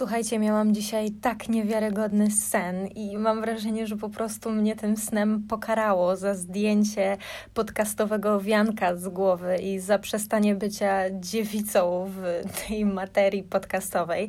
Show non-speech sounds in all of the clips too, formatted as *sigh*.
Słuchajcie, miałam dzisiaj tak niewiarygodny sen i mam wrażenie, że po prostu mnie tym snem pokarało za zdjęcie podcastowego wianka z głowy i za przestanie bycia dziewicą w tej materii podcastowej.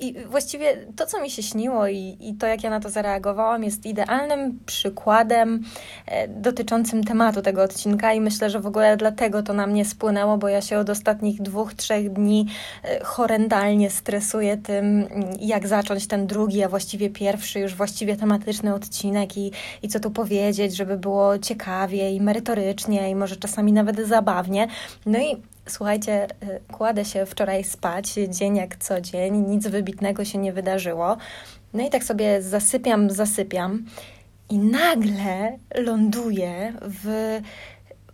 I właściwie to, co mi się śniło i, i to, jak ja na to zareagowałam, jest idealnym przykładem e, dotyczącym tematu tego odcinka i myślę, że w ogóle dlatego to na mnie spłynęło, bo ja się od ostatnich dwóch, trzech dni e, horrendalnie stresuję tym, tym, jak zacząć ten drugi, a właściwie pierwszy, już właściwie tematyczny odcinek i, i co tu powiedzieć, żeby było ciekawie i merytorycznie i może czasami nawet zabawnie. No i słuchajcie, y, kładę się wczoraj spać, dzień jak co dzień, nic wybitnego się nie wydarzyło. No i tak sobie zasypiam, zasypiam i nagle ląduję w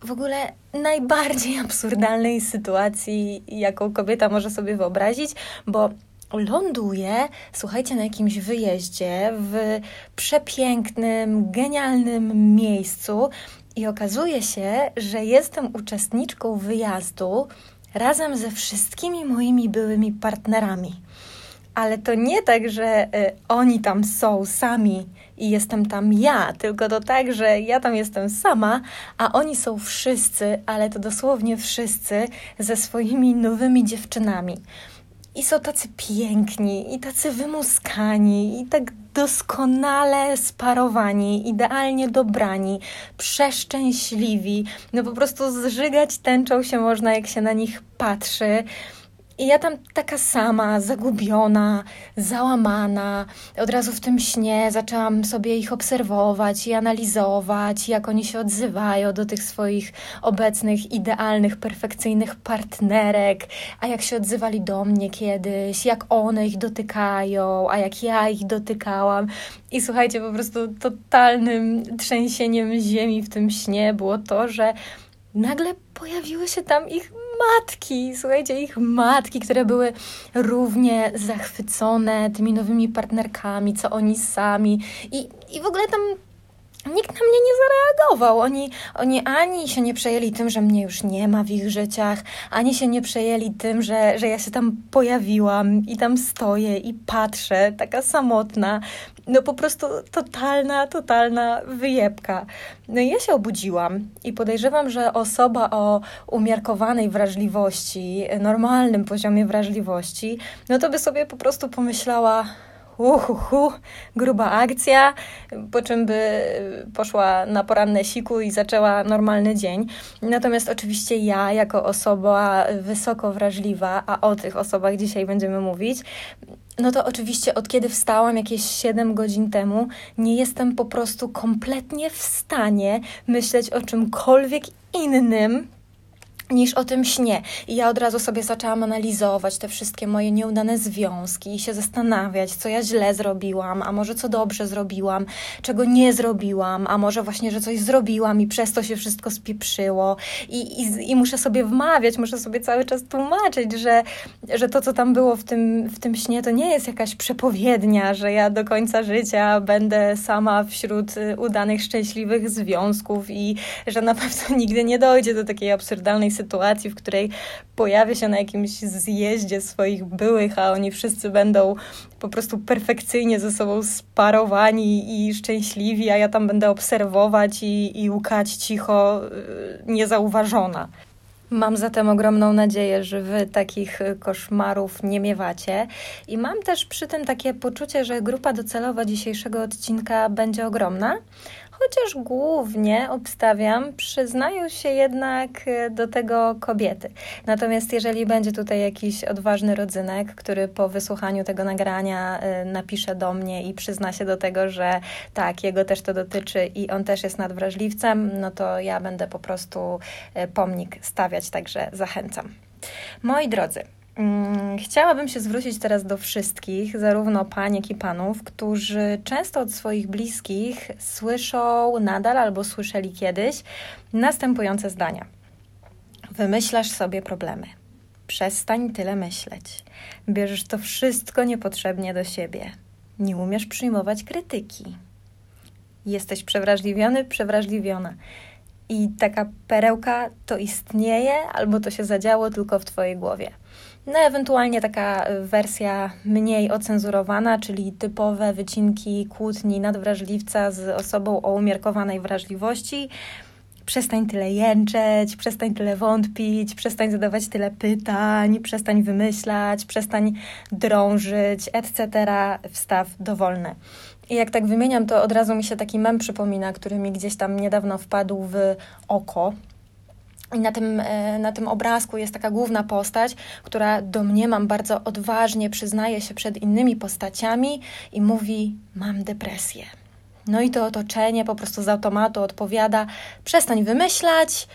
w ogóle najbardziej absurdalnej sytuacji, jaką kobieta może sobie wyobrazić, bo ląduję, słuchajcie, na jakimś wyjeździe w przepięknym, genialnym miejscu i okazuje się, że jestem uczestniczką wyjazdu razem ze wszystkimi moimi byłymi partnerami. Ale to nie tak, że y, oni tam są sami i jestem tam ja, tylko to tak, że ja tam jestem sama, a oni są wszyscy, ale to dosłownie wszyscy ze swoimi nowymi dziewczynami. I są tacy piękni, i tacy wymuskani, i tak doskonale sparowani, idealnie dobrani, przeszczęśliwi. No po prostu zżygać tęczą się można, jak się na nich patrzy. I ja tam taka sama, zagubiona, załamana, od razu w tym śnie zaczęłam sobie ich obserwować i analizować, jak oni się odzywają do tych swoich obecnych, idealnych, perfekcyjnych partnerek, a jak się odzywali do mnie kiedyś, jak one ich dotykają, a jak ja ich dotykałam. I słuchajcie, po prostu totalnym trzęsieniem ziemi w tym śnie było to, że nagle pojawiły się tam ich matki, słuchajcie, ich matki, które były równie zachwycone tymi nowymi partnerkami, co oni sami. I, i w ogóle tam nikt na mnie nie zareagował. Oni, oni ani się nie przejęli tym, że mnie już nie ma w ich życiach, ani się nie przejęli tym, że, że ja się tam pojawiłam i tam stoję i patrzę, taka samotna. No po prostu totalna, totalna wyjebka. No i ja się obudziłam i podejrzewam, że osoba o umiarkowanej wrażliwości, normalnym poziomie wrażliwości, no to by sobie po prostu pomyślała, uhuhu, gruba akcja, po czym by poszła na poranne siku i zaczęła normalny dzień. Natomiast oczywiście ja, jako osoba wysoko wrażliwa, a o tych osobach dzisiaj będziemy mówić, no to oczywiście od kiedy wstałam jakieś 7 godzin temu, nie jestem po prostu kompletnie w stanie myśleć o czymkolwiek innym niż o tym śnie. I ja od razu sobie zaczęłam analizować te wszystkie moje nieudane związki i się zastanawiać, co ja źle zrobiłam, a może co dobrze zrobiłam, czego nie zrobiłam, a może właśnie, że coś zrobiłam i przez to się wszystko spieprzyło. I, i, i muszę sobie wmawiać, muszę sobie cały czas tłumaczyć, że, że to, co tam było w tym, w tym śnie, to nie jest jakaś przepowiednia, że ja do końca życia będę sama wśród y, udanych, szczęśliwych związków i że na pewno nigdy nie dojdzie do takiej absurdalnej sytuacji, sytuacji, w której pojawię się na jakimś zjeździe swoich byłych, a oni wszyscy będą po prostu perfekcyjnie ze sobą sparowani i szczęśliwi, a ja tam będę obserwować i, i łukać cicho, y, niezauważona. Mam zatem ogromną nadzieję, że wy takich koszmarów nie miewacie. I mam też przy tym takie poczucie, że grupa docelowa dzisiejszego odcinka będzie ogromna chociaż głównie obstawiam, przyznają się jednak e, do tego kobiety. Natomiast jeżeli będzie tutaj jakiś odważny rodzynek, który po wysłuchaniu tego nagrania e, napisze do mnie i przyzna się do tego, że tak, jego też to dotyczy i on też jest nadwrażliwcem, no to ja będę po prostu e, pomnik stawiać, także zachęcam. Moi drodzy, chciałabym się zwrócić teraz do wszystkich, zarówno pań, jak i panów, którzy często od swoich bliskich słyszą nadal albo słyszeli kiedyś następujące zdania. Wymyślasz sobie problemy. Przestań tyle myśleć. Bierzesz to wszystko niepotrzebnie do siebie. Nie umiesz przyjmować krytyki. Jesteś przewrażliwiony, przewrażliwiona. I taka perełka to istnieje, albo to się zadziało tylko w Twojej głowie. No ewentualnie taka wersja mniej ocenzurowana, czyli typowe wycinki kłótni nadwrażliwca z osobą o umiarkowanej wrażliwości. Przestań tyle jęczeć, przestań tyle wątpić, przestań zadawać tyle pytań, przestań wymyślać, przestań drążyć, etc. Wstaw dowolny. I jak tak wymieniam, to od razu mi się taki mem przypomina, który mi gdzieś tam niedawno wpadł w oko. I na tym, e, na tym obrazku jest taka główna postać, która domniemam bardzo odważnie przyznaje się przed innymi postaciami i mówi: Mam depresję. No i to otoczenie po prostu z automatu odpowiada: Przestań wymyślać,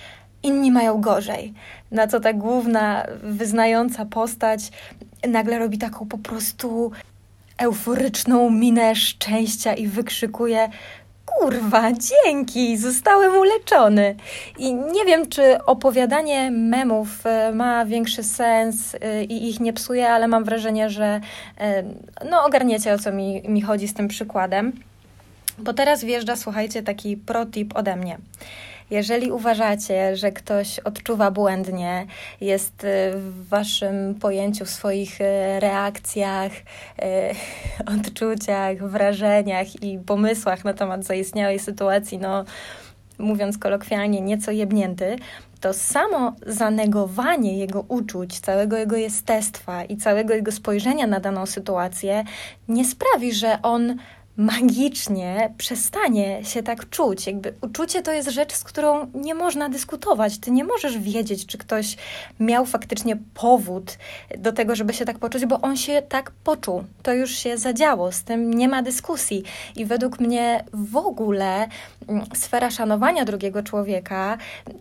inni mają gorzej. Na co ta główna, wyznająca postać nagle robi taką po prostu euforyczną minę szczęścia i wykrzykuje: Kurwa, dzięki, zostałem uleczony. I nie wiem, czy opowiadanie memów e, ma większy sens e, i ich nie psuje, ale mam wrażenie, że e, no, ogarniecie o co mi, mi chodzi z tym przykładem. Bo teraz wjeżdża, słuchajcie, taki protip ode mnie. Jeżeli uważacie, że ktoś odczuwa błędnie, jest y, w waszym pojęciu, w swoich y, reakcjach, y, *laughs* odczuciach, wrażeniach i pomysłach na temat zaistniałej sytuacji, no mówiąc kolokwialnie, nieco jebnięty, to samo zanegowanie jego uczuć, całego jego jestestwa i całego jego spojrzenia na daną sytuację nie sprawi, że on magicznie przestanie się tak czuć. Jakby uczucie to jest rzecz, z którą nie można dyskutować. Ty nie możesz wiedzieć, czy ktoś miał faktycznie powód do tego, żeby się tak poczuć, bo on się tak poczuł. To już się zadziało, z tym nie ma dyskusji. I według mnie w ogóle mm, sfera szanowania drugiego człowieka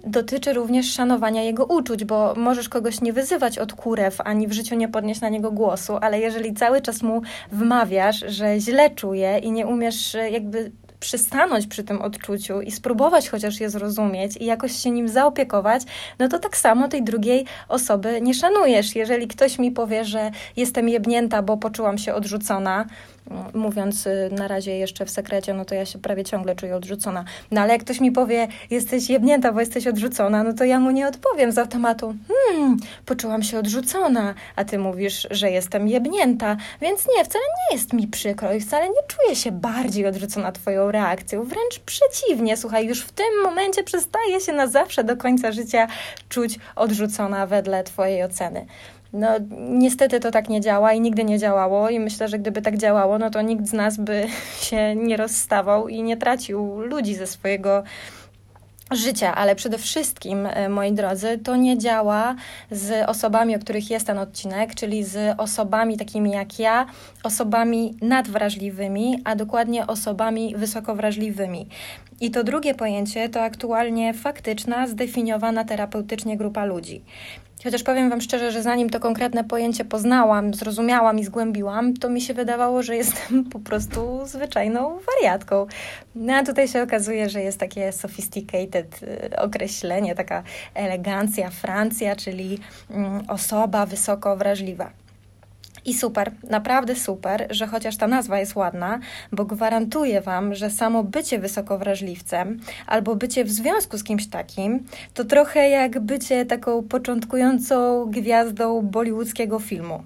dotyczy również szanowania jego uczuć, bo możesz kogoś nie wyzywać od kurew, ani w życiu nie podnieść na niego głosu, ale jeżeli cały czas mu wmawiasz, że źle czuje i nie umiesz e, jakby przystanąć przy tym odczuciu i spróbować chociaż je zrozumieć i jakoś się nim zaopiekować, no to tak samo tej drugiej osoby nie szanujesz. Jeżeli ktoś mi powie, że jestem jebnięta, bo poczułam się odrzucona, mówiąc y, na razie jeszcze w sekrecie, no to ja się prawie ciągle czuję odrzucona. No ale jak ktoś mi powie, jesteś jebnięta, bo jesteś odrzucona, no to ja mu nie odpowiem z automatu. Hmm, poczułam się odrzucona, a ty mówisz, że jestem jebnięta, więc nie, wcale nie jest mi przykro i wcale nie czuję się bardziej odrzucona twoją reakcją. Wręcz przeciwnie, słuchaj, już w tym momencie przestaję się na zawsze do końca życia czuć odrzucona wedle twojej oceny. No, niestety to tak nie działa i nigdy nie działało, i myślę, że gdyby tak działało, no to nikt z nas by *laughs* się nie rozstawał i nie tracił ludzi ze swojego życia, ale przede wszystkim, e, moi drodzy, to nie działa z osobami, o których jest ten odcinek, czyli z osobami takimi jak ja, osobami nadwrażliwymi, a dokładnie osobami wysokowrażliwymi. I to drugie pojęcie to aktualnie faktyczna, zdefiniowana terapeutycznie grupa ludzi. Chociaż powiem Wam szczerze, że zanim to konkretne pojęcie poznałam, zrozumiałam i zgłębiłam, to mi się wydawało, że jestem *laughs* po prostu zwyczajną wariatką. No a tutaj się okazuje, że jest takie sophisticated y, określenie, taka elegancja, Francja, czyli mm, osoba wysoko wrażliwa. I super, naprawdę super, że chociaż ta nazwa jest ładna, bo gwarantuję Wam, że samo bycie wysokowrażliwcem albo bycie w związku z kimś takim, to trochę jak bycie taką początkującą gwiazdą bollywoodzkiego filmu.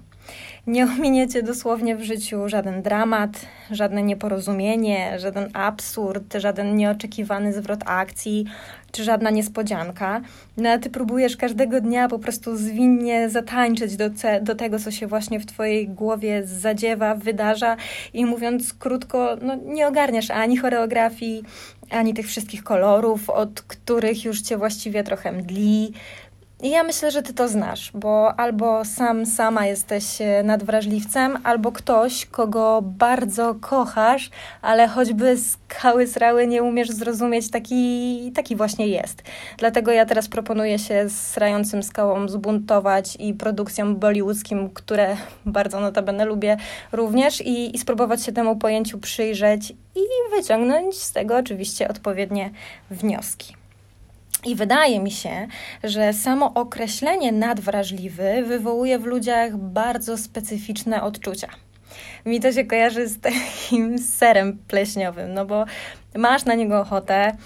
Nie ominiecie dosłownie w życiu żaden dramat, żadne nieporozumienie, żaden absurd, żaden nieoczekiwany zwrot akcji, czy żadna niespodzianka. No a ty próbujesz każdego dnia po prostu zwinnie zatańczyć do, do tego, co się właśnie w twojej głowie zadziewa, wydarza i mówiąc krótko, no nie ogarniasz ani choreografii, ani tych wszystkich kolorów, od których już cię właściwie trochę mdli, i ja myślę, że ty to znasz, bo albo sam, sama jesteś e, nadwrażliwcem, albo ktoś, kogo bardzo kochasz, ale choćby skały srały nie umiesz zrozumieć, taki, taki właśnie jest. Dlatego ja teraz proponuję się z srającym skałą zbuntować i produkcjom bollywoodzkim, które *laughs* bardzo notabene lubię również i, i spróbować się temu pojęciu przyjrzeć i wyciągnąć z tego oczywiście odpowiednie wnioski. I wydaje mi się, że samo określenie nadwrażliwy wywołuje w ludziach bardzo specyficzne odczucia. Mi to się kojarzy z takim *laughs* serem pleśniowym, no bo masz na niego ochotę,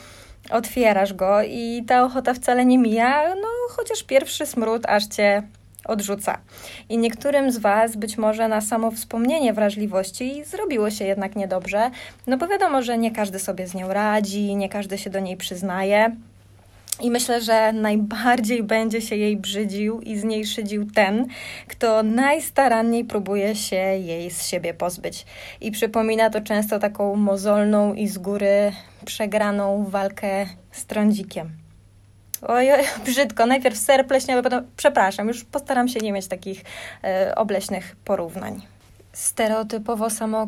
otwierasz go i ta ochota wcale nie mija, no chociaż pierwszy smród aż cię odrzuca. I niektórym z Was być może na samo wspomnienie wrażliwości zrobiło się jednak niedobrze, no bo wiadomo, że nie każdy sobie z nią radzi, nie każdy się do niej przyznaje. I myślę, że najbardziej będzie się jej brzydził i z niej szydził ten, kto najstaranniej próbuje się jej z siebie pozbyć. I przypomina to często taką mozolną i z góry przegraną walkę z trądzikiem. Oj, oj, brzydko. Najpierw ser pleśniowy, potem przepraszam, już postaram się nie mieć takich e, obleśnych porównań. Stereotypowo samo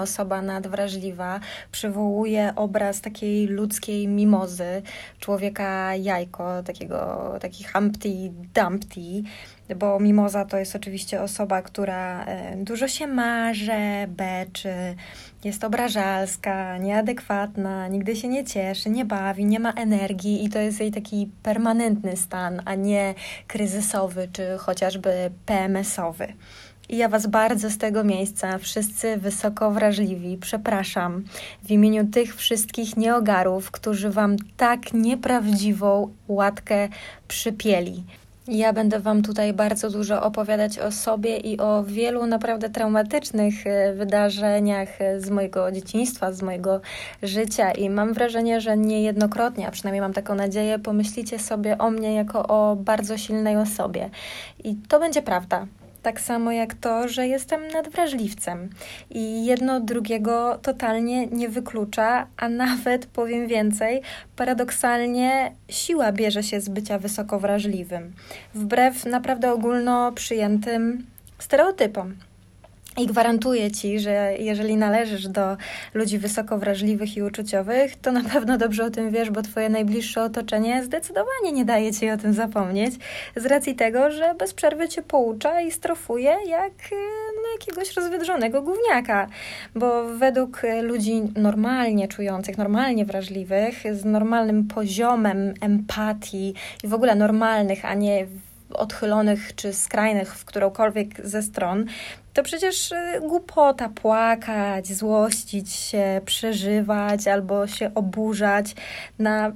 osoba nadwrażliwa przywołuje obraz takiej ludzkiej mimozy, człowieka jajko, takiego, taki Humpty Dumpty, bo mimoza to jest oczywiście osoba, która e, dużo się marze, beczy, jest obrażalska, nieadekwatna, nigdy się nie cieszy, nie bawi, nie ma energii i to jest jej taki permanentny stan, a nie kryzysowy czy chociażby PMS-owy. I ja Was bardzo z tego miejsca, wszyscy wysoko wrażliwi, przepraszam w imieniu tych wszystkich nieogarów, którzy Wam tak nieprawdziwą łatkę przypieli. Ja będę Wam tutaj bardzo dużo opowiadać o sobie i o wielu naprawdę traumatycznych e, wydarzeniach e, z mojego dzieciństwa, z mojego życia i mam wrażenie, że niejednokrotnie, a przynajmniej mam taką nadzieję, pomyślicie sobie o mnie jako o bardzo silnej osobie. I to będzie prawda. Tak samo jak to, że jestem nadwrażliwcem i jedno drugiego totalnie nie wyklucza, a nawet *laughs* powiem więcej, paradoksalnie siła bierze się z bycia wysoko wrażliwym, wbrew naprawdę ogólno przyjętym stereotypom. I gwarantuję ci, że jeżeli należysz do ludzi wysoko wrażliwych i uczuciowych, to na pewno dobrze o tym wiesz, bo twoje najbliższe otoczenie zdecydowanie nie daje ci o tym zapomnieć, z racji tego, że bez przerwy cię poucza i strofuje jak no, jakiegoś rozwydrzonego gówniaka. Bo według ludzi normalnie czujących, normalnie wrażliwych, z normalnym poziomem empatii i w ogóle normalnych, a nie odchylonych czy skrajnych w którąkolwiek ze stron, to przecież y, głupota płakać, złościć się, przeżywać albo się oburzać na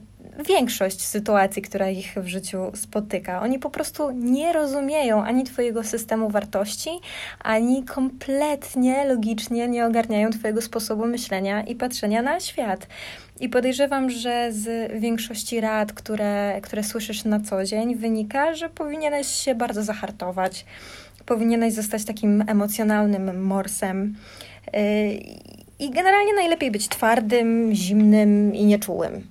większość sytuacji, która ich w życiu spotyka. Oni po prostu nie rozumieją ani Twojego systemu wartości, ani kompletnie logicznie nie ogarniają Twojego sposobu myślenia i patrzenia na świat. I podejrzewam, że z większości rad, które, które słyszysz na co dzień, wynika, że powinieneś się bardzo zahartować powinieneś zostać takim emocjonalnym morsem. Y, I generalnie najlepiej być twardym, zimnym i nieczułym.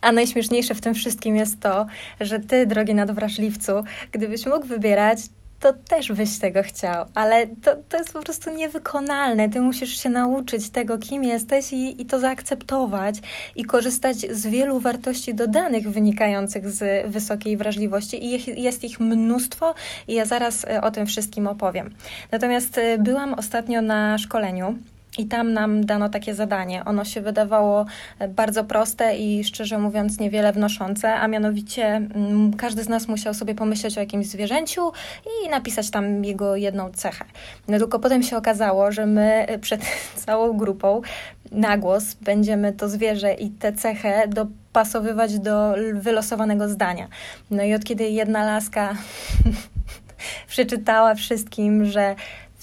A najśmieszniejsze w tym wszystkim jest to, że ty, drogi nadwrażliwcu, gdybyś mógł wybierać, to też byś tego chciał, ale to, to jest po prostu niewykonalne. Ty musisz się nauczyć tego, kim jesteś i, i to zaakceptować i korzystać z wielu wartości dodanych wynikających z wysokiej wrażliwości i jest ich mnóstwo i ja zaraz e, o tym wszystkim opowiem. Natomiast e, byłam ostatnio na szkoleniu i tam nam dano takie zadanie. Ono się wydawało e, bardzo proste i szczerze mówiąc niewiele wnoszące, a mianowicie mm, każdy z nas musiał sobie pomyśleć o jakimś zwierzęciu i napisać tam jego jedną cechę. No tylko potem się okazało, że my e, przed *laughs* całą grupą na głos będziemy to zwierzę i tę cechę dopasowywać do wylosowanego zdania. No i od kiedy jedna laska *laughs* przeczytała wszystkim, że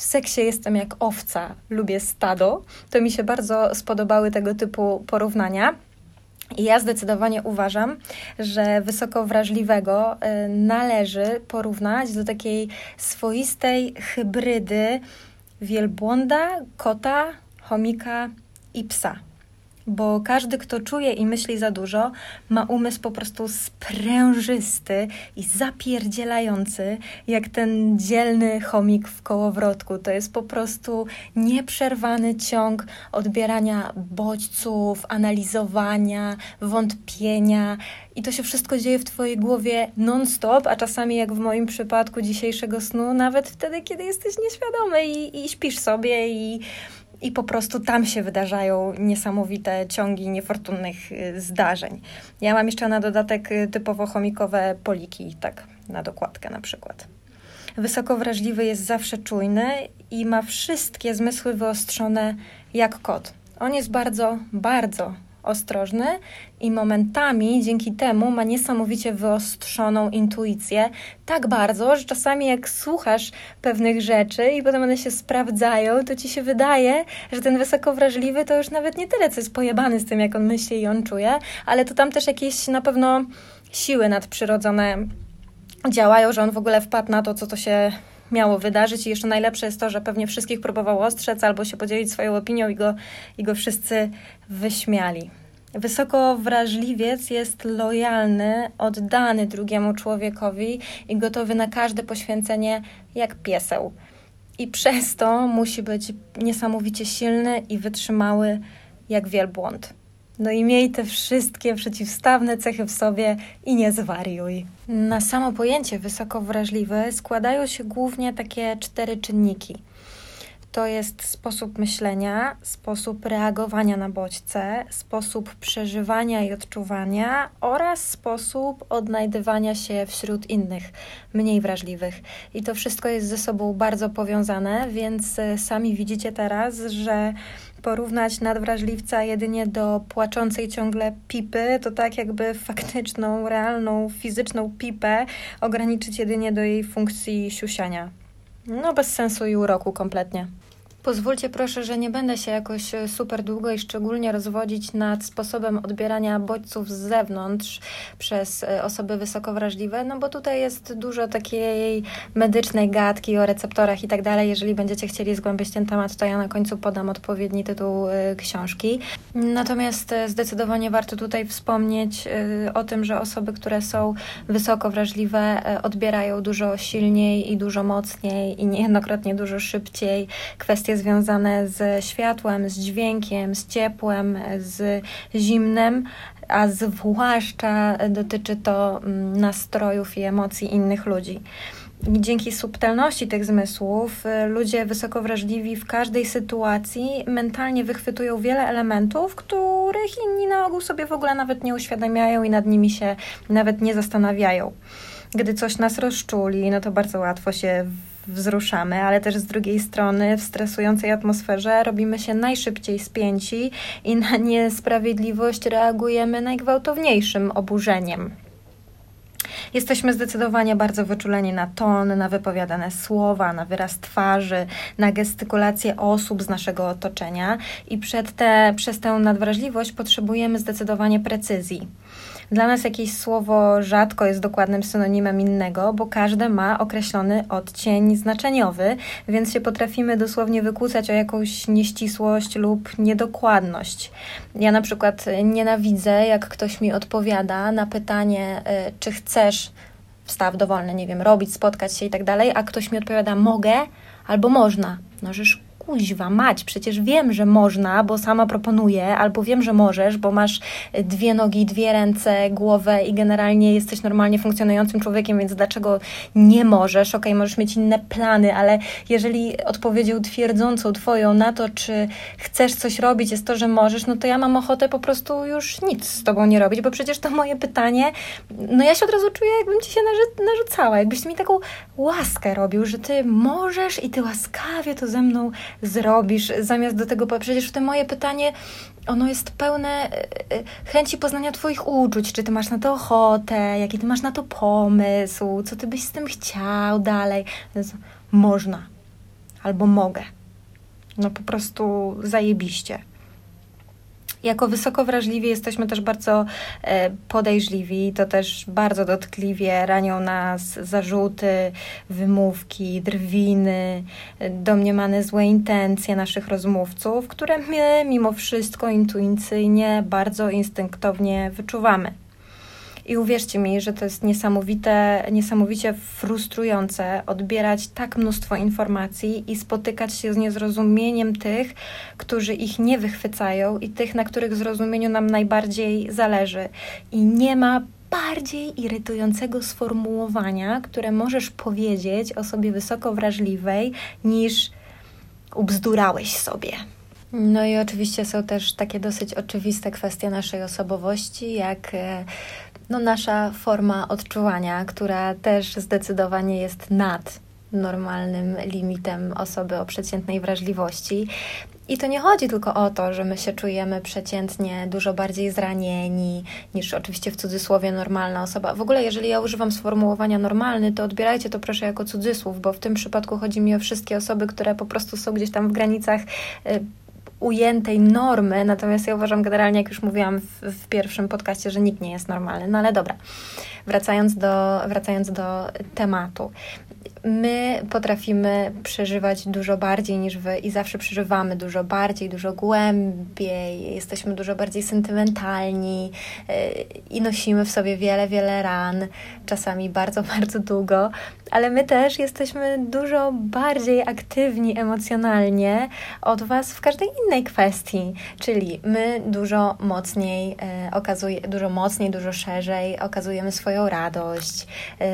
w seksie jestem jak owca, lubię stado, to mi się bardzo spodobały tego typu porównania. I ja zdecydowanie uważam, że wysoko wrażliwego y, należy porównać do takiej swoistej hybrydy wielbłąda, kota, chomika i psa bo każdy, kto czuje i myśli za dużo, ma umysł po prostu sprężysty i zapierdzielający, jak ten dzielny chomik w kołowrotku. To jest po prostu nieprzerwany ciąg odbierania bodźców, analizowania, wątpienia. I to się wszystko dzieje w Twojej głowie non-stop, a czasami, jak w moim przypadku dzisiejszego snu, nawet wtedy, kiedy jesteś nieświadomy i, i śpisz sobie i i po prostu tam się wydarzają niesamowite ciągi niefortunnych y, zdarzeń. Ja mam jeszcze na dodatek y, typowo chomikowe poliki, tak na dokładkę na przykład. Wysoko wrażliwy jest zawsze czujny i ma wszystkie zmysły wyostrzone jak kot. On jest bardzo, bardzo ostrożny i momentami dzięki temu ma niesamowicie wyostrzoną intuicję, tak bardzo, że czasami jak słuchasz pewnych rzeczy i potem one się sprawdzają, to ci się wydaje, że ten wysoko wrażliwy to już nawet nie tyle, co jest pojebany z tym, jak on myśli i on czuje, ale to tam też jakieś na pewno siły nadprzyrodzone działają, że on w ogóle wpadł na to, co to się miało wydarzyć i jeszcze najlepsze jest to, że pewnie wszystkich próbował ostrzec albo się podzielić swoją opinią i go, i go wszyscy wyśmiali. Wysoko wrażliwiec jest lojalny, oddany drugiemu człowiekowi i gotowy na każde poświęcenie jak pieseł. I przez to musi być niesamowicie silny i wytrzymały jak wielbłąd. No i miej te wszystkie przeciwstawne cechy w sobie i nie zwariuj. Na samo pojęcie wysoko wrażliwy składają się głównie takie cztery czynniki. To jest sposób myślenia, sposób reagowania na bodźce, sposób przeżywania i odczuwania oraz sposób odnajdywania się wśród innych, mniej wrażliwych. I to wszystko jest ze sobą bardzo powiązane, więc e, sami widzicie teraz, że porównać nadwrażliwca jedynie do płaczącej ciągle pipy, to tak jakby faktyczną, realną, fizyczną pipę ograniczyć jedynie do jej funkcji siusiania. No bez sensu i uroku kompletnie. Pozwólcie proszę, że nie będę się jakoś e, super długo i szczególnie rozwodzić nad sposobem odbierania bodźców z zewnątrz przez e, osoby wysoko wrażliwe, no bo tutaj jest dużo takiej medycznej gadki o receptorach i tak dalej. Jeżeli będziecie chcieli zgłębić ten temat, to ja na końcu podam odpowiedni tytuł e, książki. Natomiast zdecydowanie warto tutaj wspomnieć o tym, że osoby, które są wysoko wrażliwe, odbierają dużo silniej i dużo mocniej i niejednokrotnie dużo szybciej kwestie związane ze światłem, z dźwiękiem, z ciepłem, z zimnem, a zwłaszcza dotyczy to mm, nastrojów i emocji innych ludzi. Dzięki subtelności tych zmysłów, y, ludzie wysoko wrażliwi w każdej sytuacji mentalnie wychwytują wiele elementów, których inni na ogół sobie w ogóle nawet nie uświadamiają i nad nimi się nawet nie zastanawiają. Gdy coś nas rozczuli, no to bardzo łatwo się wzruszamy, ale też z drugiej strony w stresującej atmosferze robimy się najszybciej spięci i na niesprawiedliwość reagujemy najgwałtowniejszym oburzeniem. Jesteśmy zdecydowanie bardzo wyczuleni na ton, na wypowiadane słowa, na wyraz twarzy, na gestykulację osób z naszego otoczenia i przed te, przez tę nadwrażliwość potrzebujemy zdecydowanie precyzji. Dla nas jakieś słowo rzadko jest dokładnym synonimem innego, bo każde ma określony odcień znaczeniowy, więc się potrafimy dosłownie wykłócać o jakąś nieścisłość lub niedokładność. Ja na przykład nienawidzę, jak ktoś mi odpowiada na pytanie, y, czy chcesz wstaw dowolny, nie wiem, robić, spotkać się i tak dalej, a ktoś mi odpowiada mogę albo można. No, żeż kuźwa, mać, przecież wiem, że można, bo sama proponuję, albo wiem, że możesz, bo masz dwie nogi, dwie ręce, głowę i generalnie jesteś normalnie funkcjonującym człowiekiem, więc dlaczego nie możesz? Okej, okay, możesz mieć inne plany, ale jeżeli odpowiedzią twierdzącą twoją na to, czy chcesz coś robić, jest to, że możesz, no to ja mam ochotę po prostu już nic z tobą nie robić, bo przecież to moje pytanie, no ja się od razu czuję, jakbym ci się narzu narzucała, jakbyś mi taką łaskę robił, że ty możesz i ty łaskawie to ze mną zrobisz, zamiast do tego, przecież to moje pytanie, ono jest pełne e, e, chęci poznania Twoich uczuć, czy Ty masz na to ochotę, jaki Ty masz na to pomysł, co Ty byś z tym chciał dalej. Można, albo mogę. No po prostu zajebiście. Jako wysoko wrażliwi jesteśmy też bardzo e, podejrzliwi, to też bardzo dotkliwie ranią nas zarzuty, wymówki, drwiny, domniemane złe intencje naszych rozmówców, które my mimo wszystko intuicyjnie, bardzo instynktownie wyczuwamy. I uwierzcie mi, że to jest niesamowite, niesamowicie frustrujące odbierać tak mnóstwo informacji i spotykać się z niezrozumieniem tych, którzy ich nie wychwycają i tych, na których zrozumieniu nam najbardziej zależy. I nie ma bardziej irytującego sformułowania, które możesz powiedzieć osobie wysoko wrażliwej, niż ubzdurałeś sobie. No i oczywiście są też takie dosyć oczywiste kwestie naszej osobowości, jak e, no, nasza forma odczuwania, która też zdecydowanie jest nad normalnym limitem osoby o przeciętnej wrażliwości. I to nie chodzi tylko o to, że my się czujemy przeciętnie dużo bardziej zranieni niż oczywiście w cudzysłowie normalna osoba. W ogóle, jeżeli ja używam sformułowania normalny, to odbierajcie to proszę jako cudzysłów, bo w tym przypadku chodzi mi o wszystkie osoby, które po prostu są gdzieś tam w granicach y, ujętej normy, natomiast ja uważam generalnie, jak już mówiłam w, w, pierwszym podcaście, że nikt nie jest normalny. No ale dobra, wracając do, wracając do tematu my potrafimy przeżywać dużo bardziej niż wy i zawsze przeżywamy dużo bardziej, dużo głębiej, jesteśmy dużo bardziej sentymentalni y, i nosimy w sobie wiele, wiele ran, czasami bardzo, *laughs* bardzo długo, ale my też jesteśmy dużo bardziej aktywni emocjonalnie od was w każdej innej kwestii, czyli my dużo mocniej y, okazuje, dużo mocniej, dużo szerzej okazujemy swoją radość,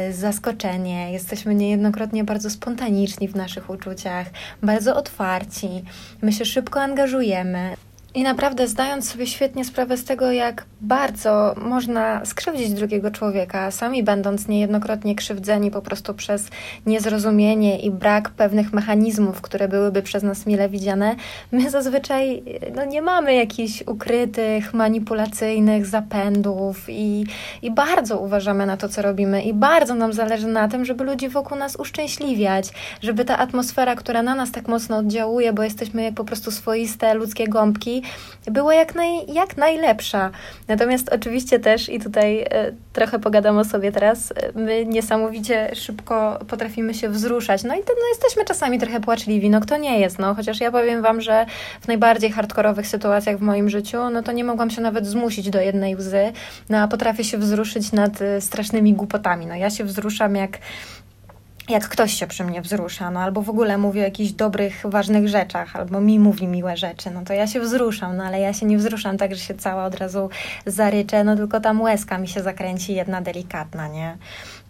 y, zaskoczenie, jesteśmy niejednokrotnie niejednokrotnie bardzo spontaniczni w naszych uczuciach, bardzo otwarci, my się szybko angażujemy. I naprawdę zdając sobie świetnie sprawę z tego, jak bardzo można skrzywdzić drugiego człowieka, sami będąc niejednokrotnie krzywdzeni po prostu przez niezrozumienie i brak pewnych mechanizmów, które byłyby przez nas mile widziane, my zazwyczaj no, nie mamy jakichś ukrytych, manipulacyjnych zapędów i, i bardzo uważamy na to, co robimy i bardzo nam zależy na tym, żeby ludzi wokół nas uszczęśliwiać, żeby ta atmosfera, która na nas tak mocno oddziałuje, bo jesteśmy jak po prostu swoiste ludzkie gąbki, była jak, naj, jak najlepsza. Natomiast oczywiście też, i tutaj e, trochę pogadam o sobie teraz, e, my niesamowicie szybko potrafimy się wzruszać. No i to, no, jesteśmy czasami trochę płaczliwi, no kto nie jest, no chociaż ja powiem Wam, że w najbardziej hardkorowych sytuacjach w moim życiu, no to nie mogłam się nawet zmusić do jednej łzy, no a potrafię się wzruszyć nad e, strasznymi głupotami. No ja się wzruszam jak jak ktoś się przy mnie wzrusza, no albo w ogóle mówi o jakichś dobrych, ważnych rzeczach, albo mi mówi miłe rzeczy, no to ja się wzruszam, no ale ja się nie wzruszam tak, że się cała od razu zaryczę, no tylko tam łezka mi się zakręci jedna delikatna, nie?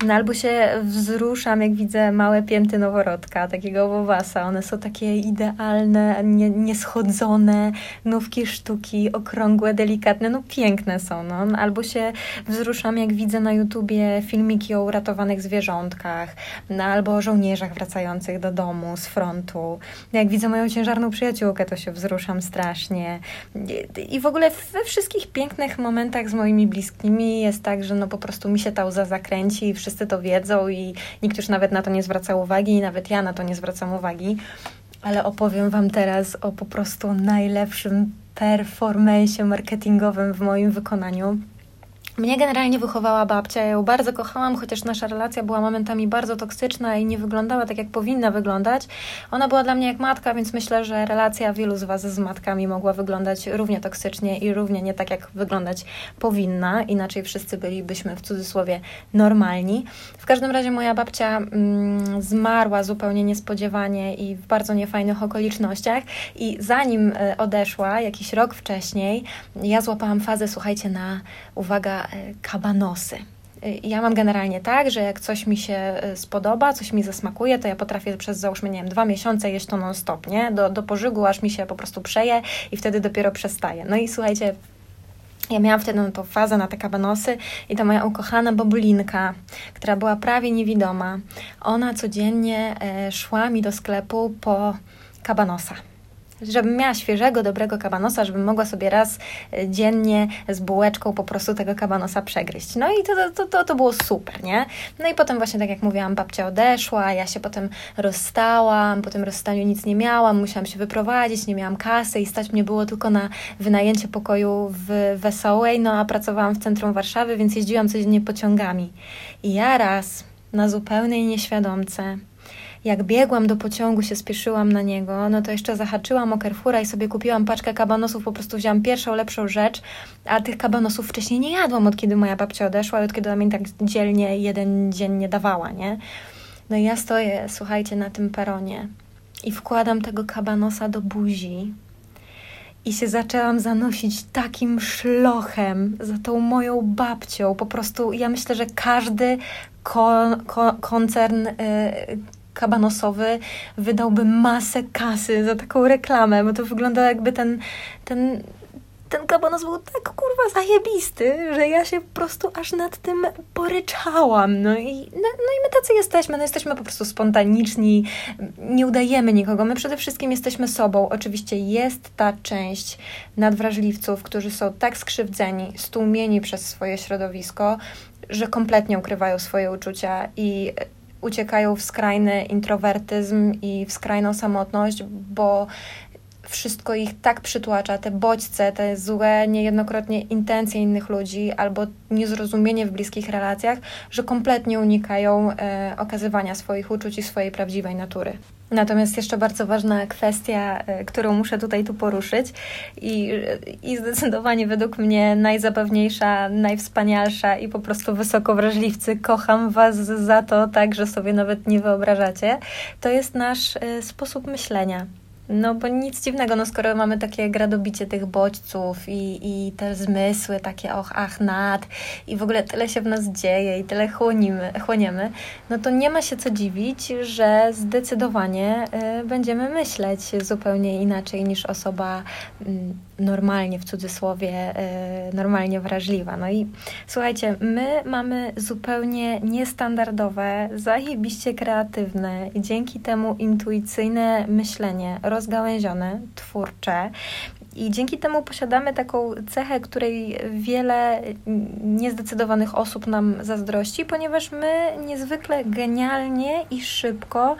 No albo się wzruszam, jak widzę małe pięty noworodka, takiego wowasa. One są takie idealne, nie, nieschodzone, nówki sztuki, okrągłe, delikatne, no piękne są. No. Albo się wzruszam, jak widzę na YouTubie filmiki o uratowanych zwierzątkach, no, albo o żołnierzach wracających do domu z frontu. Jak widzę moją ciężarną przyjaciółkę, to się wzruszam strasznie. I w ogóle we wszystkich pięknych momentach z moimi bliskimi jest tak, że no po prostu mi się ta łza zakręci i wszyscy to wiedzą i nikt już nawet na to nie zwraca uwagi i nawet ja na to nie zwracam uwagi. Ale opowiem Wam teraz o po prostu najlepszym performance marketingowym w moim wykonaniu. Mnie generalnie wychowała babcia, ja ją bardzo kochałam, chociaż nasza relacja była momentami bardzo toksyczna i nie wyglądała tak, jak powinna wyglądać. Ona była dla mnie jak matka, więc myślę, że relacja wielu z Was z matkami mogła wyglądać równie toksycznie i równie nie tak, jak wyglądać powinna. Inaczej wszyscy bylibyśmy w cudzysłowie normalni. W każdym razie moja babcia mm, zmarła zupełnie niespodziewanie i w bardzo niefajnych okolicznościach. I zanim e, odeszła, jakiś rok wcześniej, ja złapałam fazę, słuchajcie, na uwaga, kabanosy. E, ja mam generalnie tak, że jak coś mi się e, spodoba, coś mi zasmakuje, to ja potrafię przez załóżmy, nie wiem, dwa miesiące jeść to non-stop, nie? Do, do pożygu, aż mi się po prostu przeje i wtedy dopiero przestaje. No i słuchajcie, ja miałam wtedy no, tą fazę na te kabanosy i ta moja ukochana bobulinka, która była prawie niewidoma, ona codziennie e, szła mi do sklepu po kabanosa żebym miała świeżego, dobrego kabanosa, żebym mogła sobie raz e, dziennie z bułeczką po prostu tego kabanosa przegryźć. No i to, to, to, to było super, nie? No i potem właśnie, tak jak mówiłam, babcia odeszła, ja się potem rozstałam, po tym rozstaniu nic nie miałam, musiałam się wyprowadzić, nie miałam kasy i stać mnie było tylko na wynajęcie pokoju w Wesołej, no a pracowałam w centrum Warszawy, więc jeździłam codziennie pociągami. I ja raz na zupełnej nieświadomce jak biegłam do pociągu, się spieszyłam na niego, no to jeszcze zahaczyłam o Carrefoura i sobie kupiłam paczkę kabanosów, po prostu wziąłam pierwszą, lepszą rzecz, a tych kabanosów wcześniej nie jadłam, od kiedy moja babcia odeszła i od kiedy ona mi tak dzielnie jeden dzień nie dawała, nie? No i ja stoję, słuchajcie, na tym peronie i wkładam tego kabanosa do buzi i się zaczęłam zanosić takim szlochem za tą moją babcią. Po prostu ja myślę, że każdy kon, kon, koncern y, kabanosowy wydałby masę kasy za taką reklamę, bo to wygląda jakby ten, ten ten kabanos był tak kurwa zajebisty, że ja się po prostu aż nad tym poryczałam. No i, no, no i my tacy jesteśmy, no jesteśmy po prostu spontaniczni, nie udajemy nikogo, my przede wszystkim jesteśmy sobą. Oczywiście jest ta część nadwrażliwców, którzy są tak skrzywdzeni, stłumieni przez swoje środowisko, że kompletnie ukrywają swoje uczucia i uciekają w skrajny introwertyzm i w skrajną samotność, bo wszystko ich tak przytłacza, te bodźce, te złe, niejednokrotnie intencje innych ludzi albo niezrozumienie w bliskich relacjach, że kompletnie unikają e, okazywania swoich uczuć i swojej prawdziwej natury. Natomiast jeszcze bardzo ważna kwestia, e, którą muszę tutaj tu poruszyć i, i zdecydowanie według mnie najzabawniejsza, najwspanialsza i po prostu wysoko wrażliwcy, kocham Was za to tak, że sobie nawet nie wyobrażacie, to jest nasz e, sposób myślenia. No bo nic dziwnego, no skoro mamy takie gradobicie tych bodźców i, i te zmysły takie och, ach, nad i w ogóle tyle się w nas dzieje i tyle chłonimy, chłoniemy, no to nie ma się co dziwić, że zdecydowanie y, będziemy myśleć zupełnie inaczej niż osoba y, normalnie, w cudzysłowie, y, normalnie wrażliwa. No i słuchajcie, my mamy zupełnie niestandardowe, zajebiście kreatywne i dzięki temu intuicyjne myślenie, rozgałęzione, twórcze. I dzięki temu posiadamy taką cechę, której wiele niezdecydowanych osób nam zazdrości, ponieważ my niezwykle genialnie i szybko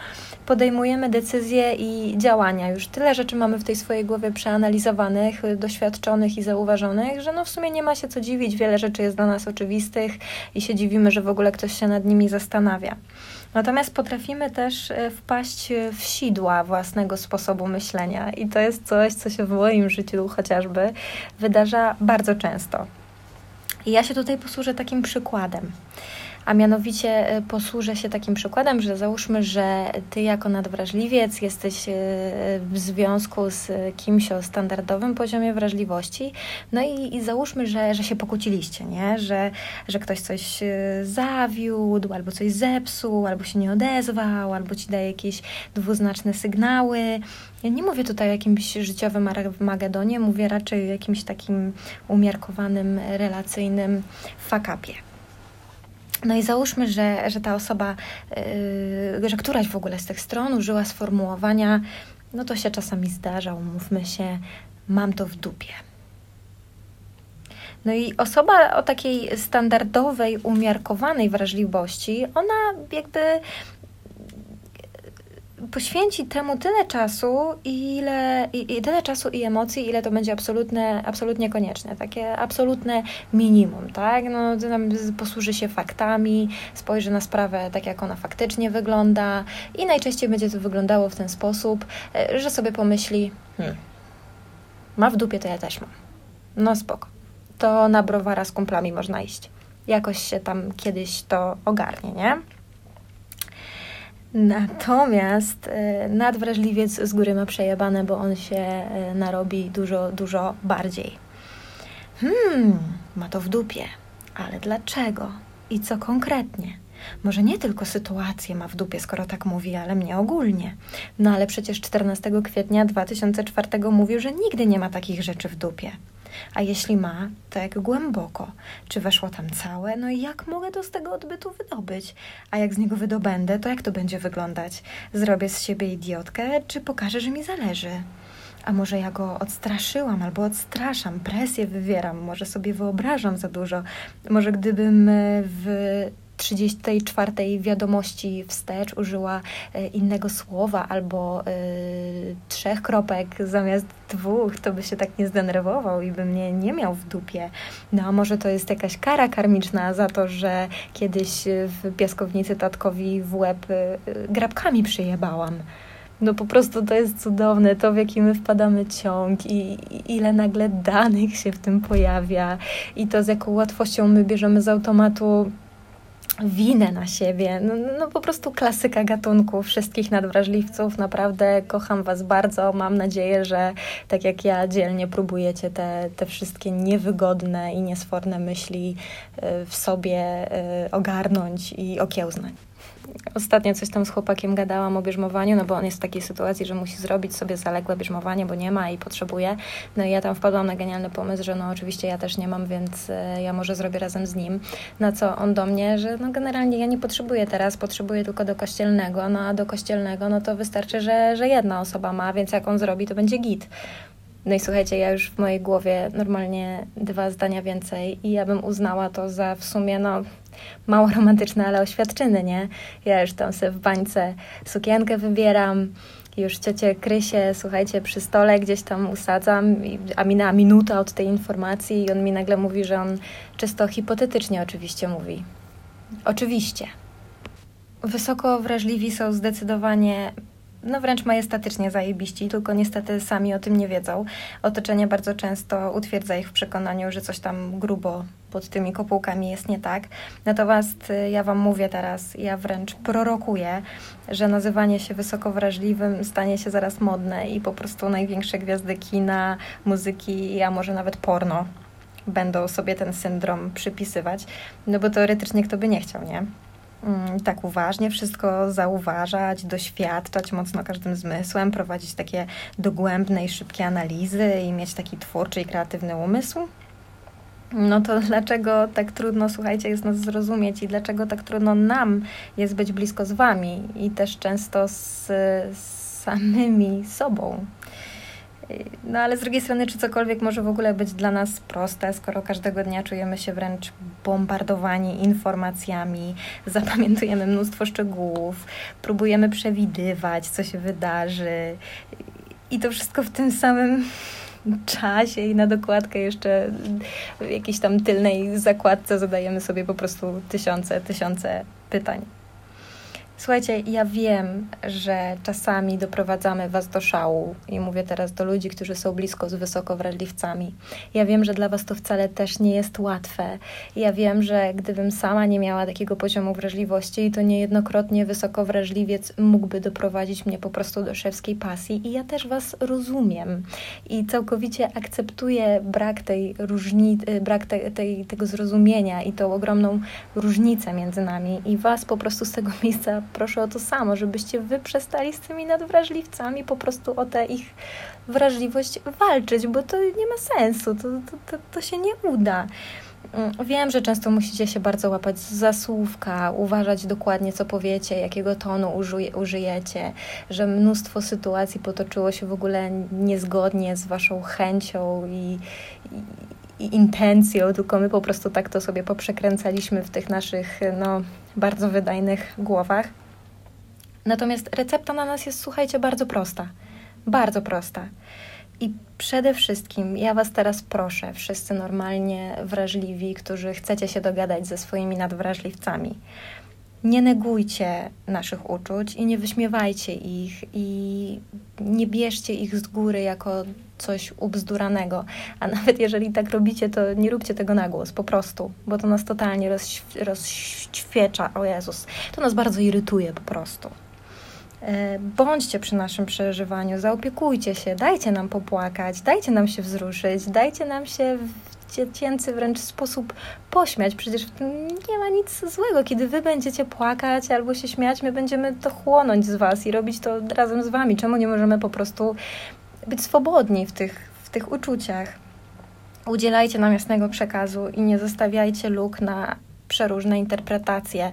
podejmujemy decyzje i działania. Już tyle rzeczy mamy w tej swojej głowie przeanalizowanych, doświadczonych i zauważonych, że no w sumie nie ma się co dziwić. Wiele rzeczy jest dla nas oczywistych i się dziwimy, że w ogóle ktoś się nad nimi zastanawia. Natomiast potrafimy też e, wpaść w sidła własnego sposobu myślenia, i to jest coś, co się w moim życiu chociażby wydarza bardzo często. I ja się tutaj posłużę takim przykładem a mianowicie e, posłużę się takim przykładem, że załóżmy, że ty jako nadwrażliwiec jesteś e, w związku z kimś o standardowym poziomie wrażliwości, no i, i załóżmy, że, że się pokłóciliście, nie? Że, że ktoś coś e, zawiódł, albo coś zepsuł, albo się nie odezwał, albo ci daje jakieś dwuznaczne sygnały. Ja nie mówię tutaj o jakimś życiowym Magedonie, mówię raczej o jakimś takim umiarkowanym, relacyjnym fakapie. No i załóżmy, że, że ta osoba, yy, że któraś w ogóle z tych stron użyła sformułowania, no to się czasami zdarza, umówmy się, mam to w dupie. No i osoba o takiej standardowej, umiarkowanej wrażliwości, ona jakby poświęci temu tyle czasu, ile, i, i, tyle czasu i emocji, ile to będzie absolutne, absolutnie konieczne, takie absolutne minimum, tak? No, posłuży się faktami, spojrzy na sprawę tak, jak ona faktycznie wygląda i najczęściej będzie to wyglądało w ten sposób, e, że sobie pomyśli, hmm, ma w dupie, to ja też mam. No spoko. To na browara z kumplami można iść. Jakoś się tam kiedyś to ogarnie, nie? Natomiast y, nadwrażliwiec z góry ma przejebane, bo on się y, narobi dużo, dużo bardziej. Hmm, ma to w dupie. Ale dlaczego? I co konkretnie? Może nie tylko sytuację ma w dupie, skoro tak mówi, ale mnie ogólnie. No ale przecież 14 kwietnia 2004 mówił, że nigdy nie ma takich rzeczy w dupie. A jeśli ma, to jak głęboko? Czy weszło tam całe? No i jak mogę to z tego odbytu wydobyć? A jak z niego wydobędę, to jak to będzie wyglądać? Zrobię z siebie idiotkę, czy pokażę, że mi zależy? A może ja go odstraszyłam albo odstraszam, presję wywieram, może sobie wyobrażam za dużo. Może gdybym w 34 wiadomości wstecz użyła e, innego słowa albo y, trzech kropek zamiast dwóch, to by się tak nie zdenerwował i by mnie nie miał w dupie. No a może to jest jakaś kara karmiczna za to, że kiedyś w piaskownicy tatkowi w łeb grabkami przyjebałam. No po prostu to jest cudowne, to w jaki my wpadamy ciąg i, i, ile nagle danych się w tym pojawia i to z jaką łatwością my bierzemy z automatu winę na siebie. No, no, po prostu klasyka gatunku wszystkich nadwrażliwców. Naprawdę kocham Was bardzo. Mam nadzieję, że tak jak ja dzielnie próbujecie te, te wszystkie niewygodne i niesforne myśli y, w sobie y, ogarnąć i okiełznać. Ostatnio coś tam z chłopakiem gadałam o bierzmowaniu, no bo on jest w takiej sytuacji, że musi zrobić sobie zaległe bierzmowanie, bo nie ma i potrzebuje. No i ja tam wpadłam na genialny pomysł, że no oczywiście ja też nie mam, więc e, ja może zrobię razem z nim. Na co on do mnie, że no generalnie ja nie potrzebuję teraz, potrzebuję tylko do kościelnego, no a do kościelnego no to wystarczy, że, że jedna osoba ma, więc jak on zrobi, to będzie git. No i słuchajcie, ja już w mojej głowie normalnie dwa zdania więcej i ja bym uznała to za w sumie, no, mało romantyczne, ale oświadczyny, nie? Ja już tam sobie w bańce sukienkę wybieram, już ciocię Krysie, słuchajcie, przy stole gdzieś tam usadzam, a minęła minuta od tej informacji i on mi nagle mówi, że on czysto hipotetycznie oczywiście mówi. Oczywiście. Wysoko wrażliwi są zdecydowanie no wręcz majestatycznie zajebiści, tylko niestety sami o tym nie wiedzą. Otoczenie bardzo często utwierdza ich w przekonaniu, że coś tam grubo pod tymi kopułkami jest nie tak. Natomiast y, ja Wam mówię teraz, ja wręcz prorokuję, że nazywanie się wysoko wrażliwym stanie się zaraz modne i po prostu największe gwiazdy kina, muzyki, a może nawet porno będą sobie ten syndrom przypisywać, no bo teoretycznie kto by nie chciał, nie? Mm, tak uważnie wszystko zauważać, doświadczać mocno każdym zmysłem, prowadzić takie dogłębne i szybkie analizy i mieć taki twórczy i kreatywny umysł? No to *laughs* dlaczego tak trudno, słuchajcie, jest nas zrozumieć i dlaczego tak trudno nam jest być blisko z Wami i też często z, z samymi sobą? No ale z drugiej strony, czy cokolwiek może w ogóle być dla nas proste, skoro każdego dnia czujemy się wręcz bombardowani informacjami, *laughs* zapamiętujemy mnóstwo szczegółów, próbujemy przewidywać, co się wydarzy. I to wszystko w tym samym *laughs* czasie i na dokładkę jeszcze w jakiejś tam tylnej zakładce zadajemy sobie po prostu tysiące, tysiące pytań. Słuchajcie, ja wiem, że czasami doprowadzamy Was do szału i mówię teraz do ludzi, którzy są blisko z wysokowrażliwcami. Ja wiem, że dla Was to wcale też nie jest łatwe. Ja wiem, że gdybym sama nie miała takiego poziomu wrażliwości, to niejednokrotnie wysokowrażliwiec mógłby doprowadzić mnie po prostu do szewskiej pasji i ja też Was rozumiem i całkowicie akceptuję brak tej różnicy, brak te, tej, tego zrozumienia i tą ogromną różnicę między nami i Was po prostu z tego miejsca proszę o to samo, żebyście wy przestali z tymi nadwrażliwcami po prostu o tę ich wrażliwość walczyć, bo to nie ma sensu, to, to, to, to się nie uda. Mm, wiem, że często musicie się bardzo łapać za słówka, uważać dokładnie, co powiecie, jakiego tonu użyje, użyjecie, że mnóstwo sytuacji potoczyło się w ogóle niezgodnie z waszą chęcią i, i, i intencją, tylko my po prostu tak to sobie poprzekręcaliśmy w tych naszych no, bardzo wydajnych głowach. Natomiast recepta na nas jest, słuchajcie, bardzo prosta. Bardzo prosta. I przede wszystkim ja Was teraz proszę, wszyscy normalnie wrażliwi, którzy chcecie się dogadać ze swoimi nadwrażliwcami, nie negujcie naszych uczuć i nie wyśmiewajcie ich i nie bierzcie ich z góry jako coś ubzduranego. A *laughs* nawet jeżeli tak robicie, to nie róbcie tego na głos, po prostu, bo to nas totalnie rozświecza. O Jezus, to nas bardzo irytuje po prostu. E, bądźcie przy naszym przeżywaniu, zaopiekujcie się, dajcie nam popłakać, dajcie nam się wzruszyć, dajcie nam się w dziecięcy wręcz sposób pośmiać. Przecież w tym nie ma nic złego. Kiedy wy będziecie płakać albo się śmiać, my będziemy to chłonąć z was i robić to razem z wami. Czemu nie możemy po prostu być swobodni w tych, w tych uczuciach? Udzielajcie nam jasnego przekazu i nie zostawiajcie luk na przeróżne interpretacje.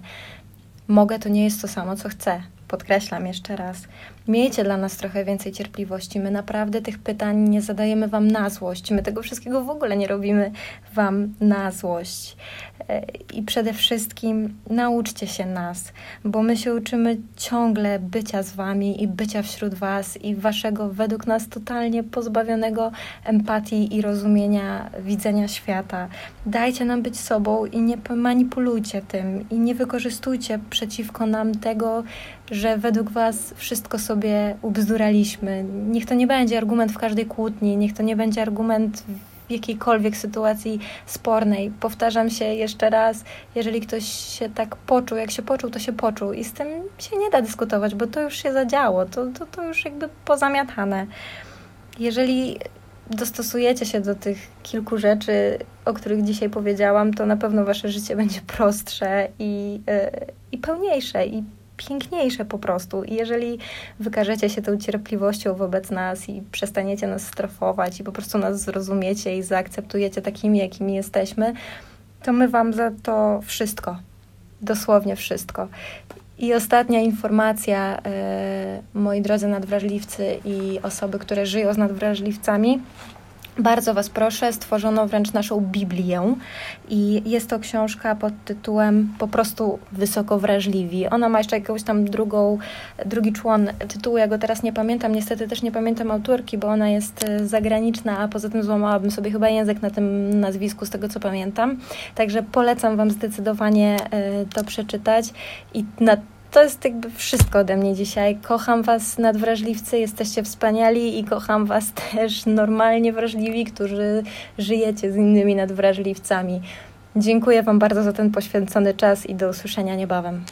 Mogę to nie jest to samo, co chcę podkreślam jeszcze raz, miejcie dla nas trochę więcej cierpliwości. My naprawdę tych pytań nie zadajemy Wam na złość. My tego wszystkiego w ogóle nie robimy Wam na złość. I przede wszystkim nauczcie się nas, bo my się uczymy ciągle bycia z Wami i bycia wśród Was i Waszego, według nas, totalnie pozbawionego empatii i rozumienia widzenia świata. Dajcie nam być sobą i nie manipulujcie tym i nie wykorzystujcie przeciwko nam tego, że według Was wszystko sobie ubzduraliśmy. Niech to nie będzie argument w każdej kłótni, niech to nie będzie argument w jakiejkolwiek sytuacji spornej. Powtarzam się jeszcze raz, jeżeli ktoś się tak poczuł, jak się poczuł, to się poczuł i z tym się nie da dyskutować, bo to już się zadziało, to, to, to już jakby pozamiatane. Jeżeli dostosujecie się do tych kilku rzeczy, o których dzisiaj powiedziałam, to na pewno wasze życie będzie prostsze i, yy, i pełniejsze i piękniejsze po prostu. I jeżeli wykażecie się tą cierpliwością wobec nas i przestaniecie nas strofować i po prostu nas zrozumiecie i zaakceptujecie takimi, jakimi jesteśmy, to my Wam za to wszystko, dosłownie wszystko. I ostatnia informacja, yy, moi drodzy nadwrażliwcy i osoby, które żyją z nadwrażliwcami. Bardzo Was proszę, stworzono wręcz naszą Biblię i jest to książka pod tytułem po prostu Wysoko Wrażliwi. Ona ma jeszcze jakąś tam drugą, drugi człon tytułu, ja go teraz nie pamiętam, niestety też nie pamiętam autorki, bo ona jest e, zagraniczna, a poza tym złamałabym sobie chyba język na tym nazwisku, z tego co pamiętam. Także polecam Wam zdecydowanie e, to przeczytać i na to jest jakby wszystko ode mnie dzisiaj. Kocham Was nadwrażliwcy, jesteście wspaniali i kocham Was *laughs* też normalnie wrażliwi, którzy żyjecie z innymi nadwrażliwcami. Dziękuję Wam bardzo za ten poświęcony czas i do usłyszenia niebawem.